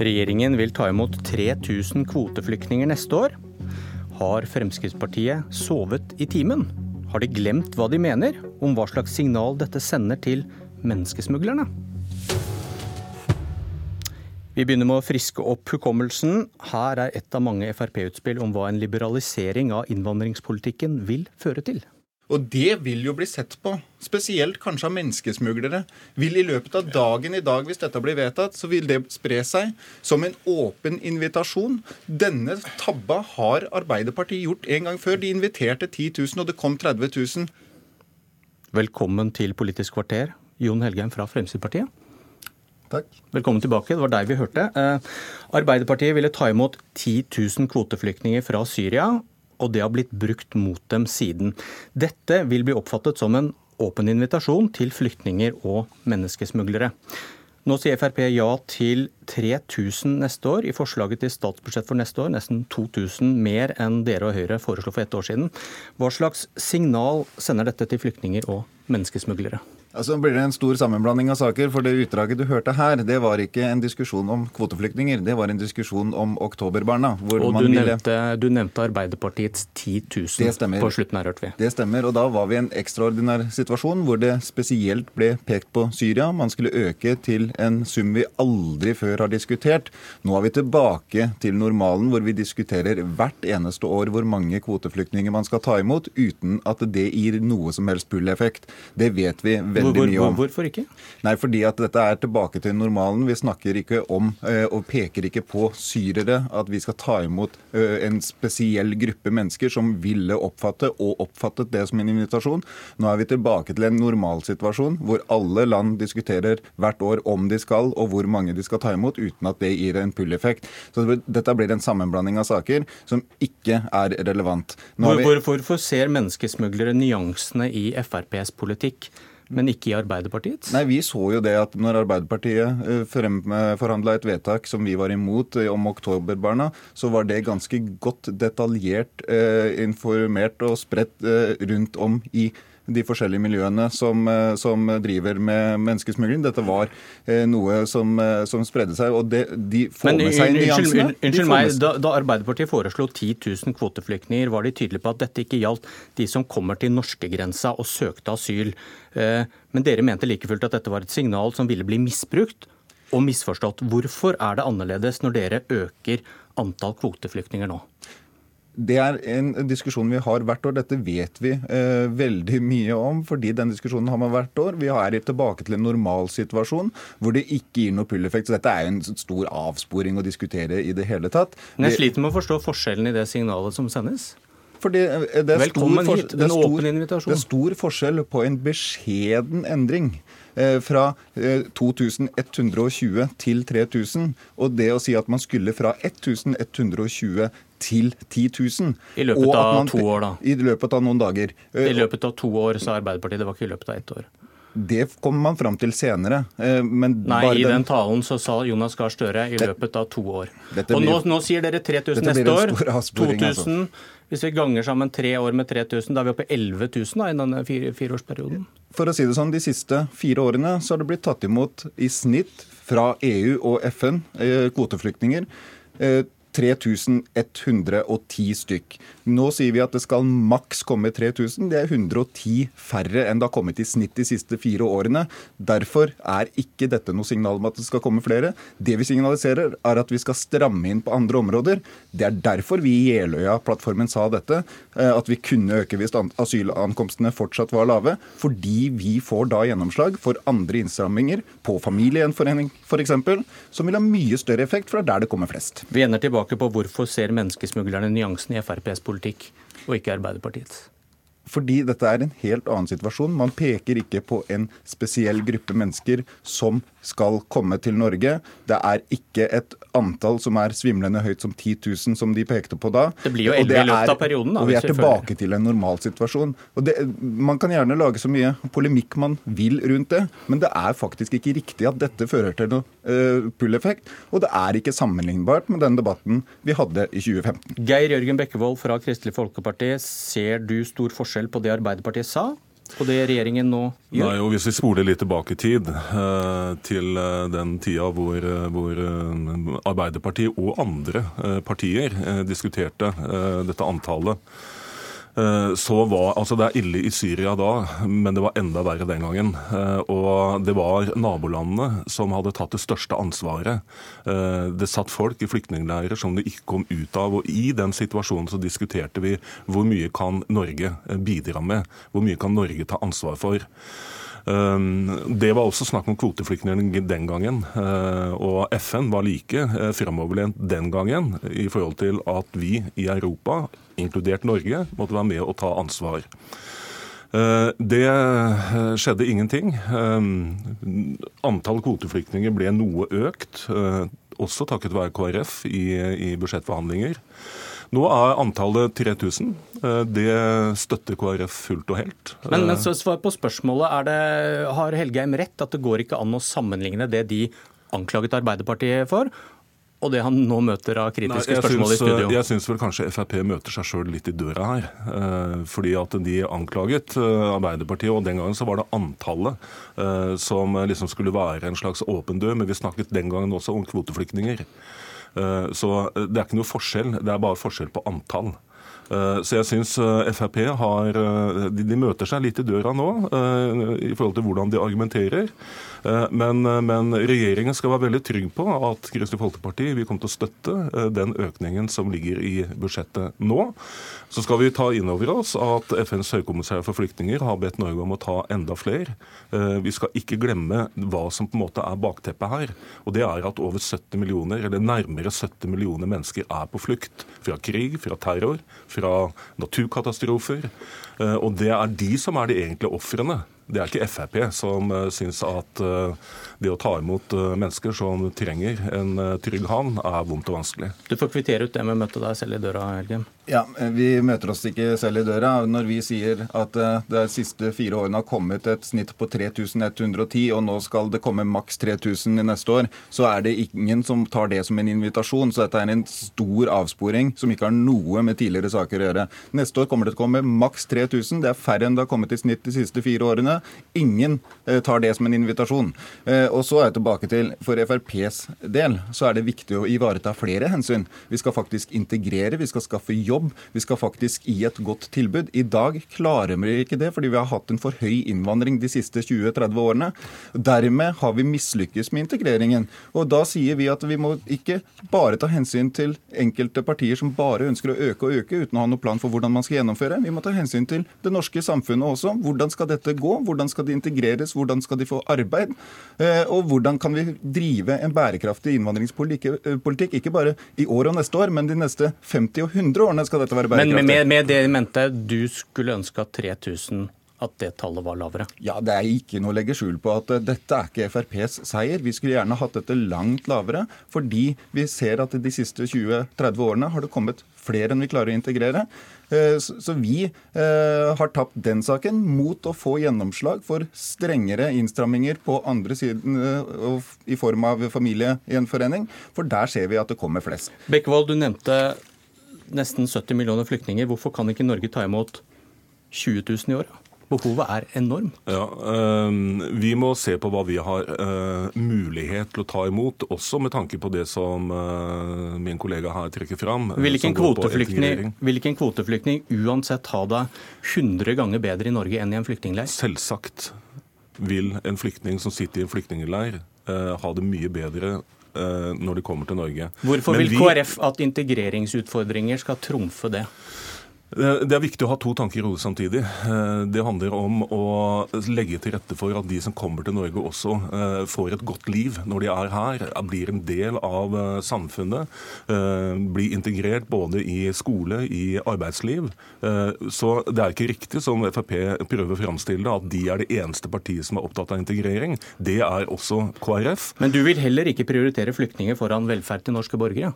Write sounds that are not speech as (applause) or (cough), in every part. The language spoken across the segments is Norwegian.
Regjeringen vil ta imot 3000 kvoteflyktninger neste år. Har Fremskrittspartiet sovet i timen? Har de glemt hva de mener om hva slags signal dette sender til menneskesmuglerne? Vi begynner med å friske opp hukommelsen. Her er et av mange Frp-utspill om hva en liberalisering av innvandringspolitikken vil føre til. Og det vil jo bli sett på, spesielt kanskje av menneskesmuglere. Vil i løpet av dagen i dag, hvis dette blir vedtatt, så vil det spre seg som en åpen invitasjon. Denne tabba har Arbeiderpartiet gjort en gang før. De inviterte 10 000, og det kom 30 000. Velkommen til Politisk kvarter, Jon Helgheim fra Fremskrittspartiet. Takk. Velkommen tilbake. Det var deg vi hørte. Eh, Arbeiderpartiet ville ta imot 10 000 kvoteflyktninger fra Syria og det har blitt brukt mot dem siden. Dette vil bli oppfattet som en åpen invitasjon til flyktninger og menneskesmuglere. Nå sier Frp ja til 3000 neste år. I forslaget til statsbudsjett for neste år nesten 2000 mer enn dere og Høyre foreslo for ett år siden. Hva slags signal sender dette til flyktninger og menneskesmuglere? Altså blir det en stor sammenblanding av saker, for det utdraget du hørte her, det var ikke en diskusjon om kvoteflyktninger, det var en diskusjon om oktoberbarna. og du, ville... nevnte, du, nevnte, Arbeiderpartiets 10 000 på slutten her, hørte vi. Det stemmer, og da var vi i en ekstraordinær situasjon hvor det spesielt ble pekt på Syria. Man skulle øke til en sum vi aldri før har diskutert. Nå er vi tilbake til normalen hvor vi diskuterer hvert eneste år hvor mange kvoteflyktninger man skal ta imot, uten at det gir noe som helst pull-effekt. Det vet vi veldig veldig hvor, mye om. Hvorfor ikke? Nei, fordi at dette er tilbake til normalen. Vi snakker ikke om eh, og peker ikke på syrere at vi skal ta imot eh, en spesiell gruppe mennesker som ville oppfatte og oppfattet det som en invitasjon. Nå er vi tilbake til en normalsituasjon hvor alle land diskuterer hvert år om de skal og hvor mange de skal ta imot, uten at det gir en pull-effekt. Så dette blir en sammenblanding av saker som ikke er relevant. Hvor, vi... Hvorfor ser menneskesmuglere nyansene i FrPs politikk? Men ikke i Arbeiderpartiets? Nei, Vi så jo det at når Arbeiderpartiet eh, forhandla et vedtak som vi var imot eh, om oktoberbarna, så var det ganske godt detaljert eh, informert og spredt rundt om i de forskjellige miljøene som, eh, som driver med menneskesmugling. Dette var eh, noe som, eh, som spredde seg, og det, de får Men, med seg nyansene. Unnskyld, unnskyld meg, da, da, Arbeiderpartiet foreslo 10 000 kvoteflyktninger, var de tydelige på at dette ikke gjaldt de som kommer til norskegrensa og søkte asyl. Men dere mente like fullt at dette var et signal som ville bli misbrukt og misforstått. Hvorfor er det annerledes når dere øker antall kvoteflyktninger nå? Det er en diskusjon vi har hvert år. Dette vet vi eh, veldig mye om, fordi den diskusjonen har man hvert år. Vi er tilbake til en normalsituasjon hvor det ikke gir noe pull-effekt. Så dette er en stor avsporing å diskutere i det hele tatt. Men jeg sliter med å forstå forskjellen i det signalet som sendes. Fordi eh, det er Velkommen hit. En åpen invitasjon. Det er stor forskjell på en beskjeden endring eh, fra 2120 til 3000. Og det å si at man skulle fra 1120 til 10 000. I løpet av man, to år, da. I løpet av noen dager. I løpet av to år, sa Arbeiderpartiet. Det var ikke i løpet av ett år. Det kommer man fram til senere. Nei, i den... den talen så sa Jonas Gahr Støre i løpet av to år. Blir... Og nå, nå, sier dere 3000 neste år. 2000. Altså. Hvis vi ganger sammen tre år med 3000, da er vi oppe i 11 000 da, i denne fire, fireårsperioden. For å si det sånn, De siste fire årene så har det blitt tatt imot i snitt fra EU og FN eh, kvoteflyktninger. 3110 stykk. Nå sier vi at det skal maks komme 3000. Det er 110 færre enn det har kommet i snitt de siste fire årene. Derfor er ikke dette noe signal om at det skal komme flere. Det vi signaliserer, er at vi skal stramme inn på andre områder. Det er derfor vi i Jeløya-plattformen sa dette, eh, at vi kunne øke hvis asylankomstene fortsatt var lave. Fordi vi får da gjennomslag for andre innstramminger på familiegjenforening f.eks., som vil ha mye større effekt, er der det kommer flest. Vi ender tilbake på hvorfor ser menneskesmuglerne nyansen i FrPs politikk og ikke Arbeiderpartiets? Fordi dette er en helt annen situasjon. Man peker ikke på en spesiell gruppe mennesker som skal komme til Norge. Det er ikke et antall som er svimlende høyt som 10 000, som de pekte på da. Det blir jo 11 i løpet av perioden. da. Og vi er tilbake til en normalsituasjon. Man kan gjerne lage så mye polemikk man vil rundt det, men det er faktisk ikke riktig at dette fører til noe uh, pull-effekt. Og det er ikke sammenlignbart med den debatten vi hadde i 2015. Geir Jørgen Bekkevold fra Kristelig Folkeparti, ser du stor forskjell på det Arbeiderpartiet sa på det regjeringen nå gjør? Nei, og Hvis vi spoler litt tilbake i tid, eh, til eh, den tida hvor, eh, hvor Arbeiderpartiet og andre partier diskuterte dette antallet, så var, altså Det er ille i Syria da, men det var enda verre den gangen. Eh, og Det var nabolandene som hadde tatt det største ansvaret. Eh, det satt folk i flyktningleirer som de ikke kom ut av. og I den situasjonen så diskuterte vi hvor mye kan Norge bidra med, hvor mye kan Norge ta ansvar for. Ehm, det var også snakk om kvoteflyktninger den gangen. Eh, og FN var like eh, framoverlent den gangen i forhold til at vi i Europa, inkludert Norge, måtte være med og ta ansvar. Eh, det skjedde ingenting. Ehm, antall kvoteflyktninger ble noe økt, også takket være KrF i, i budsjettforhandlinger. Nå er antallet 3000. Eh, det støtter KrF fullt og helt. Men, men svar på spørsmålet. Det, har Helgeheim rett at det går ikke an å sammenligne det de anklaget Arbeiderpartiet for, og det han nå møter av kritiske Nei, spørsmål syns, i studio? Jeg syns vel kanskje Frp møter seg sjøl litt i døra her. Eh, fordi at de anklaget eh, Arbeiderpartiet, og den gangen så var det antallet som liksom skulle være en slags åpen dør. Men vi snakket den gangen også om kvoteflyktninger. Eh, så eh, det er ikke noe forskjell, det er bare forskjell på antall. Eh, så jeg syns Frp har de, møter seg litt i døra nå i forhold til hvordan de argumenterer. Men, men regjeringen skal være veldig trygg på at Kristelig Folkeparti vil komme til å støtte den økningen som ligger i budsjettet nå. Så skal vi ta inn over oss at FNs høykommissær for flyktninger har bedt Norge om å ta enda flere. Vi skal ikke glemme hva som på en måte er bakteppet her. Og det er at over 70 millioner, eller nærmere 70 millioner mennesker er på flukt fra krig, fra terror, fra naturkatastrofer. Eh, og det er de som er de egentlige ofrene. Det er ikke Frp som uh, syns at uh, det å ta imot uh, mennesker som trenger en trygg havn, er vondt og vanskelig. Du får kvittere ut det med å møte deg selv i døra, Helgem. Ja, Vi møter oss ikke selv i døra. Når vi sier at det de siste fire årene har kommet et snitt på 3110, og nå skal det komme maks 3000 i neste år, så er det ingen som tar det som en invitasjon. Så dette er en stor avsporing som ikke har noe med tidligere saker å gjøre. Neste år kommer det til å komme maks 3000. Det er færre enn det har kommet i snitt de siste fire årene. Ingen eh, tar det som en invitasjon. Eh, og så er jeg tilbake til, For FrPs del så er det viktig å ivareta flere hensyn. Vi skal faktisk integrere, vi skal skaffe jobb, vi skal faktisk gi et godt tilbud. I dag klarer vi ikke det fordi vi har hatt en for høy innvandring de siste 20-30 årene. Dermed har vi mislykkes med integreringen. Og da sier vi at vi må ikke bare ta hensyn til enkelte partier som bare ønsker å øke og øke uten å ha noen plan for hvordan man skal gjennomføre. Vi må ta hensyn til det norske samfunnet også. Hvordan skal dette gå? Hvordan skal de integreres, hvordan skal de få arbeid? Eh, og hvordan kan vi drive en bærekraftig innvandringspolitikk, ikke bare i år og neste år, men de neste 50 og 100 årene skal dette være bærekraftig. Men med, med det mente du skulle ønske at 3000 at det tallet var lavere? Ja, Det er ikke noe å legge skjul på at dette er ikke FrPs seier. Vi skulle gjerne hatt dette langt lavere, fordi vi ser at de siste 20-30 årene har det kommet flere enn vi klarer å integrere. Eh, så vi eh, har tapt den saken mot å få gjennomslag for strengere innstramminger på andre siden eh, i form av familiegjenforening, for der ser vi at det kommer flest. Bekkevold, du nevnte nesten 70 millioner flyktninger. Hvorfor kan ikke Norge ta imot 20 000 i året? Behovet er enormt. Ja, øh, Vi må se på hva vi har øh, mulighet til å ta imot, også med tanke på det som øh, min kollega her trekker fram. Vil ikke, en kvoteflyktning, vil ikke en kvoteflyktning uansett ha det 100 ganger bedre i Norge enn i en flyktningleir? Selvsagt vil en flyktning som sitter i en flyktningleir ha det mye bedre når de kommer til Norge. Hvorfor vil KrF at integreringsutfordringer skal trumfe det? Eh, det er viktig å ha to tanker i hodet samtidig. Eh, det handler om å legge til rette for at de som kommer til Norge også eh, får et godt liv når de er her, blir en del av samfunnet, blir integrert både i skole, i arbeidsliv. Så det er ikke riktig som Frp prøver å framstille det, at de er det eneste partiet som er opptatt av integrering. Det er også KrF. Men du vil heller ikke prioritere flyktninger foran velferd til norske borgere?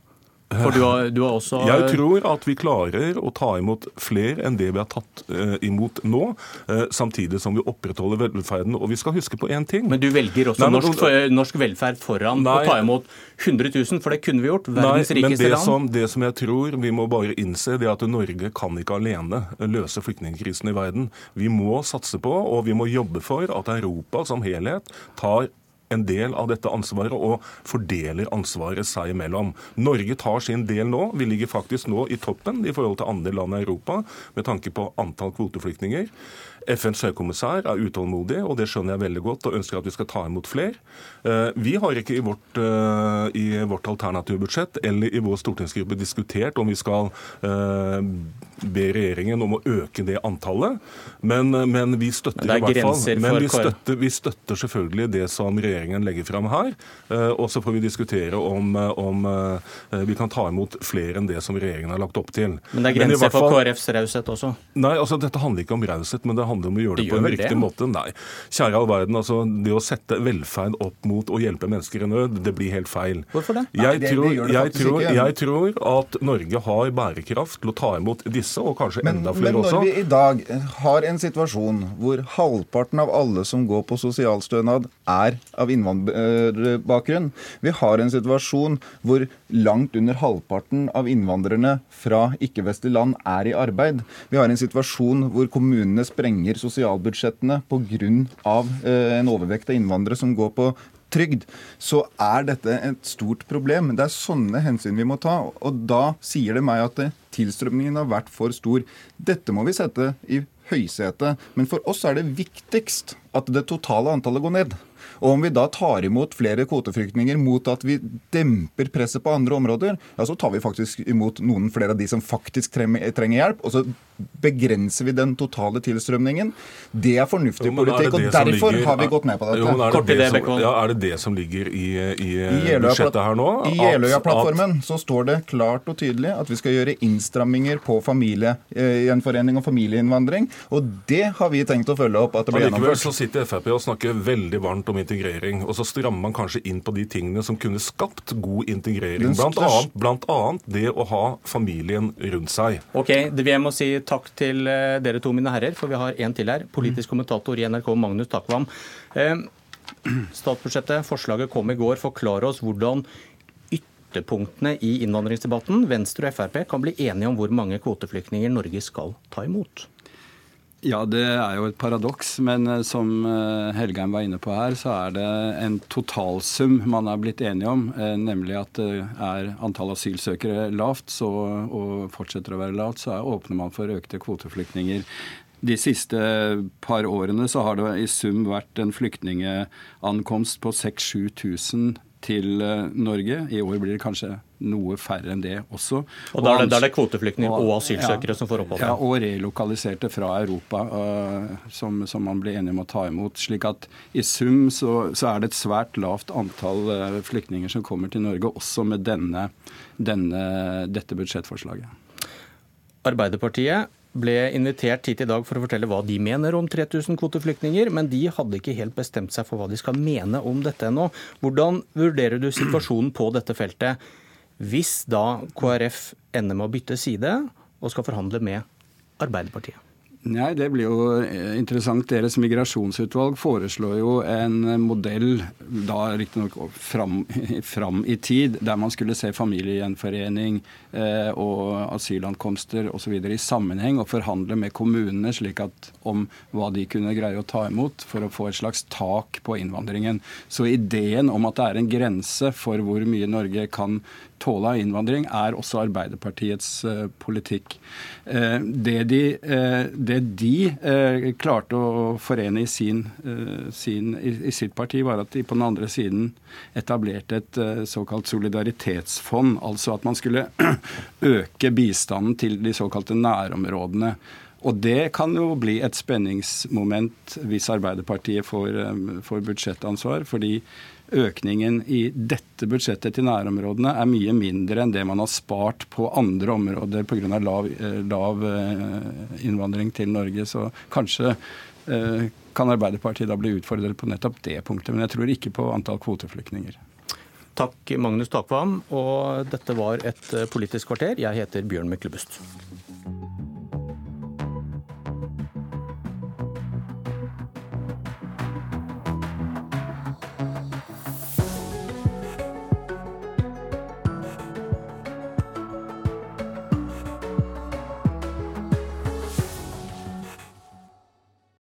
For du har, du har også Jeg tror at vi klarer å ta imot flere enn det vi har tatt uh, imot nå, uh, samtidig som vi opprettholder velferden. Og vi skal huske på én ting. Men du velger også Nei, men- norsk, for, norsk velferd foran Nei. å ta imot 100 000, for det kunne vi gjort. Verdens Nei, men rikeste det land. som, det som jeg tror vi må bare innse, det er at Norge kan ikke alene løse flyktningkrisen i verden. Vi må satse på, og vi må jobbe for, at Europa som helhet tar en del av dette ansvaret og fordeler ansvaret seg imellom. Norge tar sin del nå. Vi ligger faktisk nå i toppen i forhold til andre land i Europa med tanke på antall kvoteflyktninger. FNs høykommissær er utålmodig, og det skjønner jeg veldig godt, og ønsker at vi skal ta imot flere. Eh, Vi har ikke i vårt, eh, i vårt alternative budsjett eller i vår stortingsgruppe diskutert om vi skal eh, be regjeringen om å øke det antallet, men, men vi støtter Men i hvert fall men vi støtter, vi støtter selvfølgelig det som regjeringen legger fram her. Og så får vi diskutere om, om vi kan ta imot flere enn det som regjeringen har lagt opp til. Men det er grenser for KrFs raushet også. Nei, altså Dette handler ikke om raushet, men det handler om å gjøre Det det, på en riktig det? måte. Nei. Kjære all verden, altså det å sette velferd opp mot å hjelpe mennesker i nød, det blir helt feil. Hvorfor det? Jeg, Nei, tror, det jeg, tror, jeg tror at Norge har bærekraft til å ta imot disse, og kanskje Men, enda men når også. vi i dag har en situasjon hvor halvparten av alle som går på sosialstønad, er av innvandrerbakgrunn Vi har en situasjon hvor langt under halvparten av innvandrerne fra ikke-vestlige land er i arbeid. Vi har en situasjon hvor kommunene sprenger sosialbudsjettene pga. Eh, en overvekt av innvandrere som går på trygd, så er dette et stort problem. Det er sånne hensyn vi må ta. Og da sier det meg at eh, tilstrømningen har vært for stor. Dette må vi sette i høysetet. Men for oss er det viktigst at det totale antallet går ned. Og om vi da tar imot flere kvoteflyktninger mot at vi demper presset på andre områder, ja, så tar vi faktisk imot noen flere av de som faktisk trenger hjelp. Og så begrenser vi den totale tilstrømningen. Det er fornuftig Jo, men er det politikk, og det derfor ligger- har vi gått med på dette. Jo, er, det det det, som, ja, er det det som ligger i, i, I budsjettet her nå? I At- Jeløya-plattformen så står det klart og tydelig at vi skal gjøre innstramminger på familiegjenforening og familieinnvandring. Og det har vi tenkt å følge opp at det blir gjennomført. Likevel så sitter Frp og snakker veldig varmt om integrering, og så strammer man kanskje inn på de tingene som kunne skapt god integrering. Blant annet, blant annet det å ha familien rundt seg. Ok, det- Jeg må si takk til eh, dere to, mine herrer, for vi har en til her. Politisk kommentator i NRK, Magnus Takvam. Statsbudsjettet, forslaget kom i går. Forklar oss hvordan ytterpunktene i innvandringsdebatten, Venstre og Frp, kan bli enige om hvor mange kvoteflyktninger Norge skal ta imot. Ja, det er jo et paradoks, men eh, som eh, Helgheim var inne på her, så er det en totalsum man er blitt enige om, eh, nemlig at er antall asylsøkere lavt, så, og fortsetter å være lavt, så er, åpner man for økte kvoteflyktninger. De siste par årene så har det i sum vært en flyktningeankomst på 6000-7000 til eh, Norge. I år blir det kanskje noe færre enn det også. Og Da er det, da er det kvoteflyktninger og asylsøkere ja, som får opphold. Ja, og relokaliserte fra Europa uh, som, som man ble enige om å ta imot. slik at i sum så, så er det et svært lavt antall uh, flyktninger som kommer til Norge, også med denne, denne, dette budsjettforslaget. Arbeiderpartiet ble invitert hit i dag for å fortelle hva de mener om 3000 kvoteflyktninger, men de hadde ikke helt bestemt seg for hva de skal mene om dette ennå. Hvordan vurderer du situasjonen på dette feltet hvis da KrF ender med å bytte side og skal forhandle med Arbeiderpartiet? Nei, Det blir jo eh, interessant. Deres migrasjonsutvalg foreslår jo en modell, da riktignok fram, (laughs) fram i tid, der man skulle se familiegjenforening eh, og asylankomster osv. i sammenheng og forhandle med kommunene slik at om hva de kunne greie å ta imot for å få et slags tak på innvandringen. Så ideen om at det er en grense for hvor mye Norge kan tåle av innvandring, er også Arbeiderpartiets eh, politikk. Eh, det de, eh, det de klarte å forene i, sin, sin, i, sitt parti, var at de på den andre siden etablerte et såkalt solidaritetsfond. Altså at man skulle (clears throat) øke bistanden til de såkalte nærområdene. Og det kan jo bli et spenningsmoment hvis Arbeiderpartiet får, får budsjettansvar. fordi økningen i dette budsjettet til nærområdene er mye mindre enn det man har spart på andre områder pga. Lav, eh, lav eh, innvandring til Norge. Så kanskje eh, kan Arbeiderpartiet da bli utfordret på nettopp det punktet. Men jeg tror ikke på antall kvoteflyktninger. Takk, Magnus Takvam. Og dette var et Politisk kvarter. Jeg heter Bjørn Myklebust.